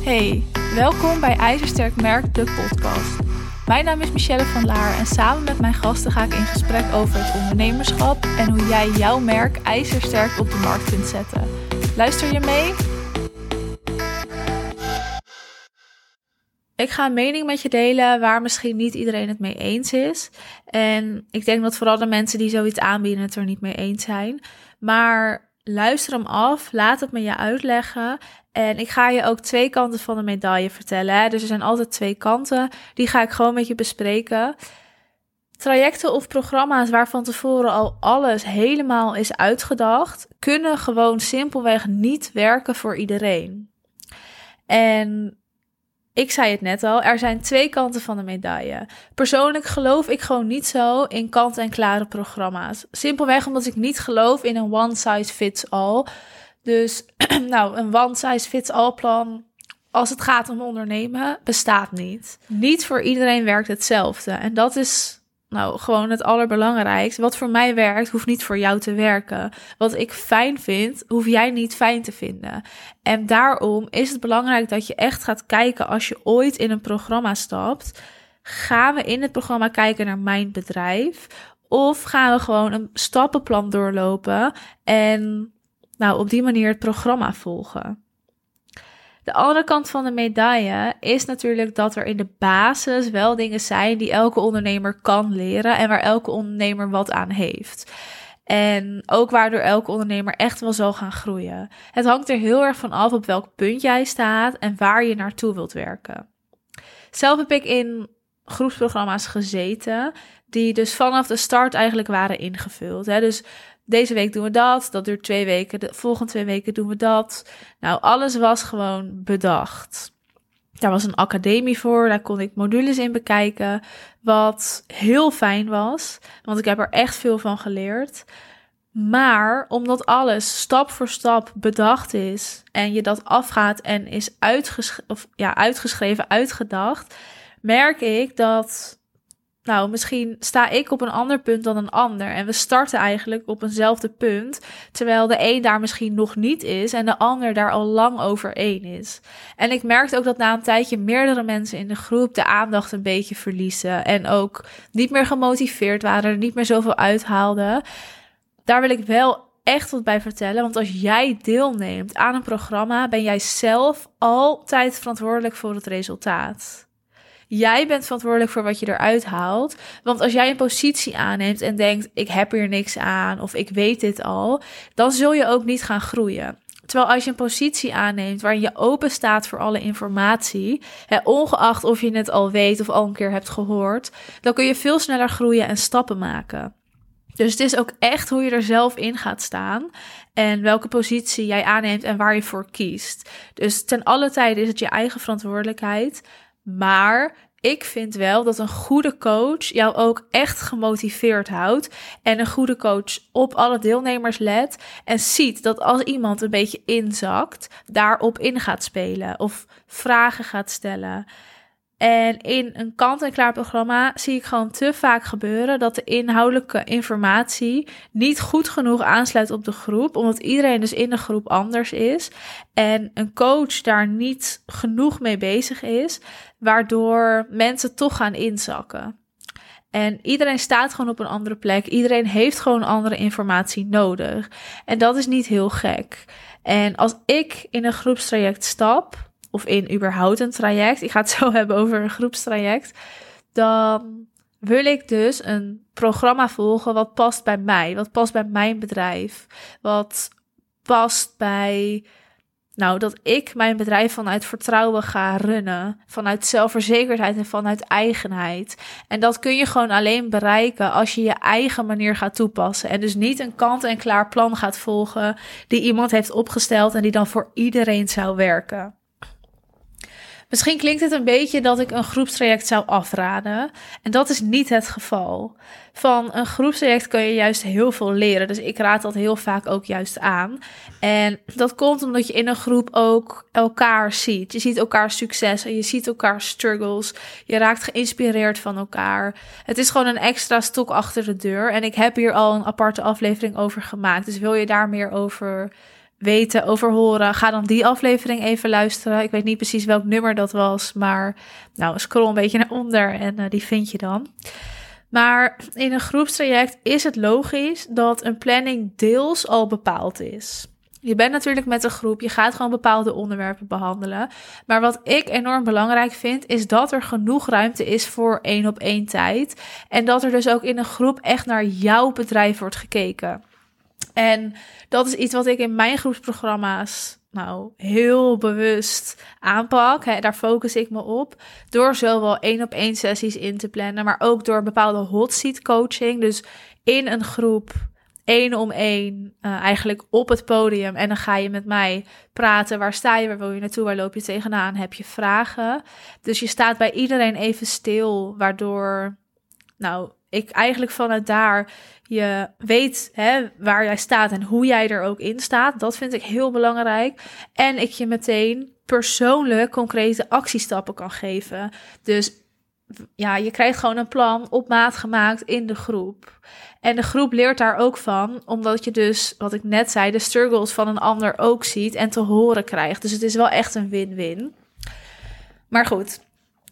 Hey, welkom bij IJzersterk Merk, de podcast. Mijn naam is Michelle van Laar en samen met mijn gasten ga ik in gesprek over het ondernemerschap en hoe jij jouw merk ijzersterk op de markt kunt zetten. Luister je mee? Ik ga een mening met je delen waar misschien niet iedereen het mee eens is. En ik denk dat vooral de mensen die zoiets aanbieden het er niet mee eens zijn. Maar luister hem af, laat het me je uitleggen. En ik ga je ook twee kanten van de medaille vertellen. Hè? Dus er zijn altijd twee kanten. Die ga ik gewoon met je bespreken. Trajecten of programma's waar van tevoren al alles helemaal is uitgedacht, kunnen gewoon simpelweg niet werken voor iedereen. En ik zei het net al, er zijn twee kanten van de medaille. Persoonlijk geloof ik gewoon niet zo in kant-en-klare programma's. Simpelweg omdat ik niet geloof in een one-size-fits-all. Dus, nou, een one-size-fits-all plan als het gaat om ondernemen bestaat niet. Niet voor iedereen werkt hetzelfde. En dat is nou, gewoon het allerbelangrijkste. Wat voor mij werkt, hoeft niet voor jou te werken. Wat ik fijn vind, hoef jij niet fijn te vinden. En daarom is het belangrijk dat je echt gaat kijken als je ooit in een programma stapt. Gaan we in het programma kijken naar mijn bedrijf? Of gaan we gewoon een stappenplan doorlopen en nou, op die manier het programma volgen? De andere kant van de medaille is natuurlijk dat er in de basis wel dingen zijn die elke ondernemer kan leren en waar elke ondernemer wat aan heeft. En ook waardoor elke ondernemer echt wel zal gaan groeien. Het hangt er heel erg van af op welk punt jij staat en waar je naartoe wilt werken. Zelf heb ik in groepsprogramma's gezeten, die dus vanaf de start eigenlijk waren ingevuld. Hè. Dus deze week doen we dat, dat duurt twee weken, de volgende twee weken doen we dat. Nou, alles was gewoon bedacht. Daar was een academie voor, daar kon ik modules in bekijken, wat heel fijn was, want ik heb er echt veel van geleerd. Maar omdat alles stap voor stap bedacht is en je dat afgaat en is of, ja, uitgeschreven, uitgedacht, merk ik dat nou, misschien sta ik op een ander punt dan een ander. En we starten eigenlijk op eenzelfde punt. Terwijl de een daar misschien nog niet is en de ander daar al lang over één is. En ik merkte ook dat na een tijdje meerdere mensen in de groep de aandacht een beetje verliezen. En ook niet meer gemotiveerd waren, niet meer zoveel uithaalden. Daar wil ik wel echt wat bij vertellen. Want als jij deelneemt aan een programma, ben jij zelf altijd verantwoordelijk voor het resultaat. Jij bent verantwoordelijk voor wat je eruit haalt. Want als jij een positie aanneemt en denkt: ik heb hier niks aan of ik weet dit al, dan zul je ook niet gaan groeien. Terwijl als je een positie aanneemt waarin je open staat voor alle informatie, hè, ongeacht of je het al weet of al een keer hebt gehoord, dan kun je veel sneller groeien en stappen maken. Dus het is ook echt hoe je er zelf in gaat staan en welke positie jij aanneemt en waar je voor kiest. Dus ten alle tijde is het je eigen verantwoordelijkheid. Maar ik vind wel dat een goede coach jou ook echt gemotiveerd houdt. En een goede coach op alle deelnemers let. En ziet dat als iemand een beetje inzakt, daarop in gaat spelen. Of vragen gaat stellen. En in een kant-en-klaar programma zie ik gewoon te vaak gebeuren dat de inhoudelijke informatie niet goed genoeg aansluit op de groep, omdat iedereen dus in de groep anders is en een coach daar niet genoeg mee bezig is, waardoor mensen toch gaan inzakken. En iedereen staat gewoon op een andere plek. Iedereen heeft gewoon andere informatie nodig. En dat is niet heel gek. En als ik in een groepstraject stap, of in überhaupt een traject, ik ga het zo hebben over een groepstraject, dan wil ik dus een programma volgen wat past bij mij, wat past bij mijn bedrijf, wat past bij, nou, dat ik mijn bedrijf vanuit vertrouwen ga runnen, vanuit zelfverzekerdheid en vanuit eigenheid. En dat kun je gewoon alleen bereiken als je je eigen manier gaat toepassen en dus niet een kant-en-klaar plan gaat volgen die iemand heeft opgesteld en die dan voor iedereen zou werken. Misschien klinkt het een beetje dat ik een groepstraject zou afraden. En dat is niet het geval. Van een groepstraject kun je juist heel veel leren. Dus ik raad dat heel vaak ook juist aan. En dat komt omdat je in een groep ook elkaar ziet. Je ziet elkaar succes en je ziet elkaar struggles. Je raakt geïnspireerd van elkaar. Het is gewoon een extra stok achter de deur. En ik heb hier al een aparte aflevering over gemaakt. Dus wil je daar meer over weten over horen, ga dan die aflevering even luisteren. Ik weet niet precies welk nummer dat was, maar nou, scroll een beetje naar onder en uh, die vind je dan. Maar in een groepstraject is het logisch dat een planning deels al bepaald is. Je bent natuurlijk met een groep, je gaat gewoon bepaalde onderwerpen behandelen. Maar wat ik enorm belangrijk vind, is dat er genoeg ruimte is voor één op één tijd. En dat er dus ook in een groep echt naar jouw bedrijf wordt gekeken. En dat is iets wat ik in mijn groepsprogramma's nou heel bewust aanpak. Hè, daar focus ik me op. Door zowel één op één sessies in te plannen, maar ook door bepaalde hot seat coaching. Dus in een groep één om één uh, eigenlijk op het podium. En dan ga je met mij praten. Waar sta je? Waar wil je naartoe? Waar loop je tegenaan? Heb je vragen? Dus je staat bij iedereen even stil, waardoor, nou, ik eigenlijk vanuit daar je weet hè, waar jij staat en hoe jij er ook in staat. Dat vind ik heel belangrijk. En ik je meteen persoonlijk concrete actiestappen kan geven. Dus ja, je krijgt gewoon een plan op maat gemaakt in de groep. En de groep leert daar ook van, omdat je dus, wat ik net zei, de struggles van een ander ook ziet en te horen krijgt. Dus het is wel echt een win-win. Maar goed,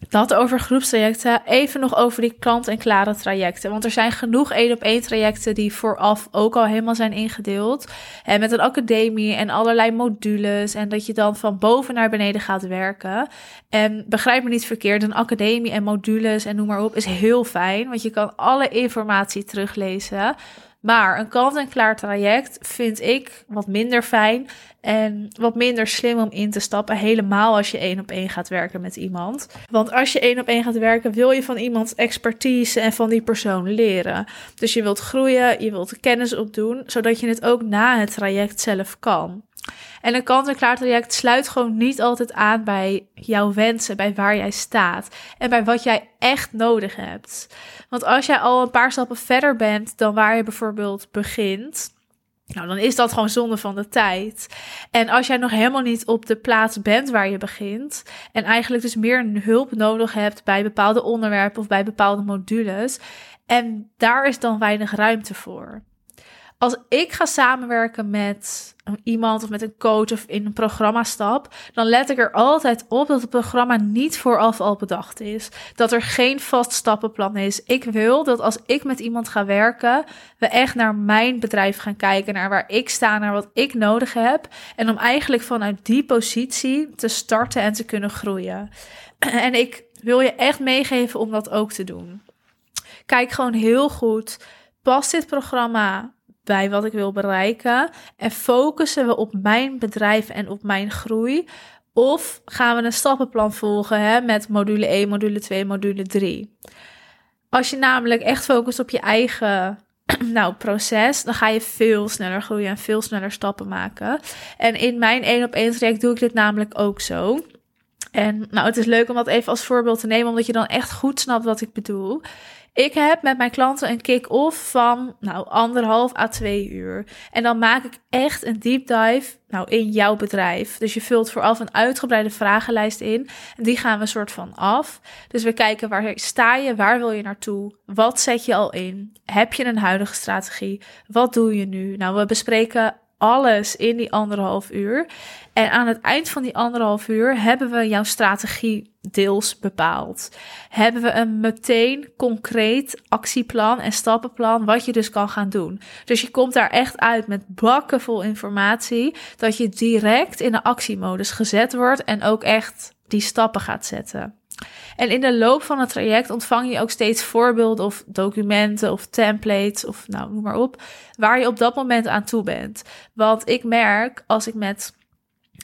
dat over groepstrajecten. Even nog over die klant-en-klare trajecten. Want er zijn genoeg één op één trajecten die vooraf ook al helemaal zijn ingedeeld. En met een academie en allerlei modules. En dat je dan van boven naar beneden gaat werken. En begrijp me niet verkeerd, een academie en modules en noem maar op is heel fijn. Want je kan alle informatie teruglezen. Maar een kant-en-klaar traject vind ik wat minder fijn en wat minder slim om in te stappen. Helemaal als je één op één gaat werken met iemand. Want als je één op één gaat werken, wil je van iemands expertise en van die persoon leren. Dus je wilt groeien, je wilt kennis opdoen, zodat je het ook na het traject zelf kan. En een kant-en-klaar traject sluit gewoon niet altijd aan bij jouw wensen, bij waar jij staat en bij wat jij echt nodig hebt. Want als jij al een paar stappen verder bent dan waar je bijvoorbeeld begint, nou, dan is dat gewoon zonde van de tijd. En als jij nog helemaal niet op de plaats bent waar je begint en eigenlijk dus meer hulp nodig hebt bij bepaalde onderwerpen of bij bepaalde modules, en daar is dan weinig ruimte voor als ik ga samenwerken met iemand of met een coach of in een programma stap, dan let ik er altijd op dat het programma niet vooraf al bedacht is. Dat er geen vast stappenplan is. Ik wil dat als ik met iemand ga werken, we echt naar mijn bedrijf gaan kijken, naar waar ik sta, naar wat ik nodig heb. En om eigenlijk vanuit die positie te starten en te kunnen groeien. En ik wil je echt meegeven om dat ook te doen. Kijk gewoon heel goed. Past dit programma bij wat ik wil bereiken? En focussen we op mijn bedrijf en op mijn groei? Of gaan we een stappenplan volgen hè, met module 1, module 2, module 3? Als je namelijk echt focust op je eigen nou, proces, dan ga je veel sneller groeien en veel sneller stappen maken. En in mijn 1 op 1 traject doe ik dit namelijk ook zo. En nou, het is leuk om dat even als voorbeeld te nemen, omdat je dan echt goed snapt wat ik bedoel. Ik heb met mijn klanten een kick-off van nou, anderhalf à twee uur. En dan maak ik echt een deep dive nou, in jouw bedrijf. Dus je vult vooraf een uitgebreide vragenlijst in. En die gaan we soort van af. Dus we kijken waar sta je, waar wil je naartoe? Wat zet je al in? Heb je een huidige strategie? Wat doe je nu? Nou, we bespreken alles in die anderhalf uur. En aan het eind van die anderhalf uur hebben we jouw strategie deels bepaald. Hebben we een meteen concreet actieplan en stappenplan wat je dus kan gaan doen. Dus je komt daar echt uit met bakken vol informatie dat je direct in de actiemodus gezet wordt en ook echt die stappen gaat zetten. En in de loop van het traject ontvang je ook steeds voorbeelden of documenten of templates of nou noem maar op, waar je op dat moment aan toe bent. Want ik merk als ik met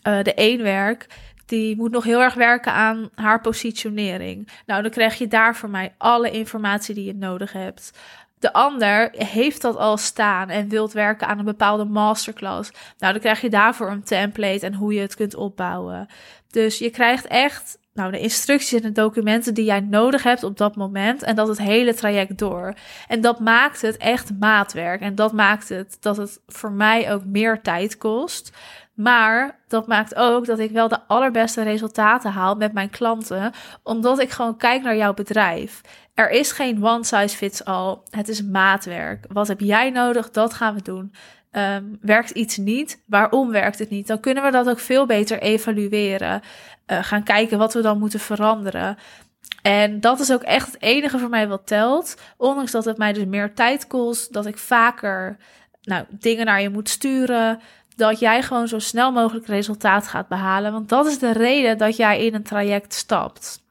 uh, de één werk, die moet nog heel erg werken aan haar positionering. Nou, dan krijg je daar voor mij alle informatie die je nodig hebt. De ander heeft dat al staan en wilt werken aan een bepaalde masterclass. Nou, dan krijg je daarvoor een template en hoe je het kunt opbouwen. Dus je krijgt echt nou, de instructies en de documenten die jij nodig hebt op dat moment. En dat het hele traject door. En dat maakt het echt maatwerk. En dat maakt het dat het voor mij ook meer tijd kost. Maar dat maakt ook dat ik wel de allerbeste resultaten haal met mijn klanten, omdat ik gewoon kijk naar jouw bedrijf. Er is geen one size fits all. Het is maatwerk. Wat heb jij nodig? Dat gaan we doen. Ehm, werkt iets niet? Waarom werkt het niet? Dan kunnen we dat ook veel beter evalueren. Uh, gaan kijken wat we dan moeten veranderen. En dat is ook echt het enige voor mij wat telt. Ondanks dat het mij dus meer tijd kost, dat ik vaker nou, dingen naar je moet sturen. Dat jij gewoon zo snel mogelijk resultaat gaat behalen. Want dat is de reden dat jij in een traject stapt.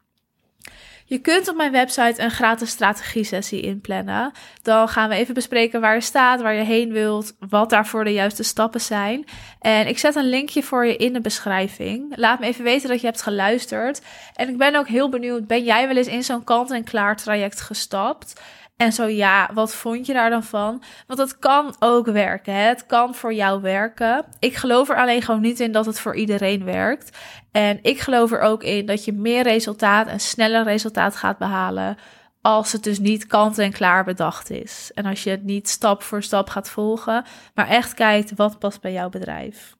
Je kunt op mijn website een gratis strategie-sessie inplannen. Dan gaan we even bespreken waar je staat, waar je heen wilt, wat daarvoor de juiste stappen zijn. En ik zet een linkje voor je in de beschrijving. Laat me even weten dat je hebt geluisterd. En ik ben ook heel benieuwd, ben jij wel eens in zo'n kant-en-klaar traject gestapt? En zo ja, wat vond je daar dan van? Want het kan ook werken. Hè? Het kan voor jou werken. Ik geloof er alleen gewoon niet in dat het voor iedereen werkt. En ik geloof er ook in dat je meer resultaat en sneller resultaat gaat behalen. Als het dus niet kant en klaar bedacht is. En als je het niet stap voor stap gaat volgen, maar echt kijkt wat past bij jouw bedrijf.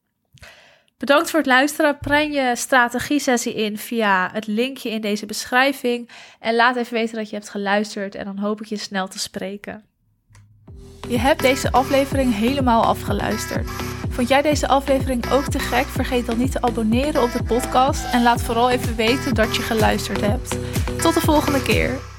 Bedankt voor het luisteren. Plan je strategie-sessie in via het linkje in deze beschrijving. En laat even weten dat je hebt geluisterd. En dan hoop ik je snel te spreken. Je hebt deze aflevering helemaal afgeluisterd. Vond jij deze aflevering ook te gek? Vergeet dan niet te abonneren op de podcast. En laat vooral even weten dat je geluisterd hebt. Tot de volgende keer.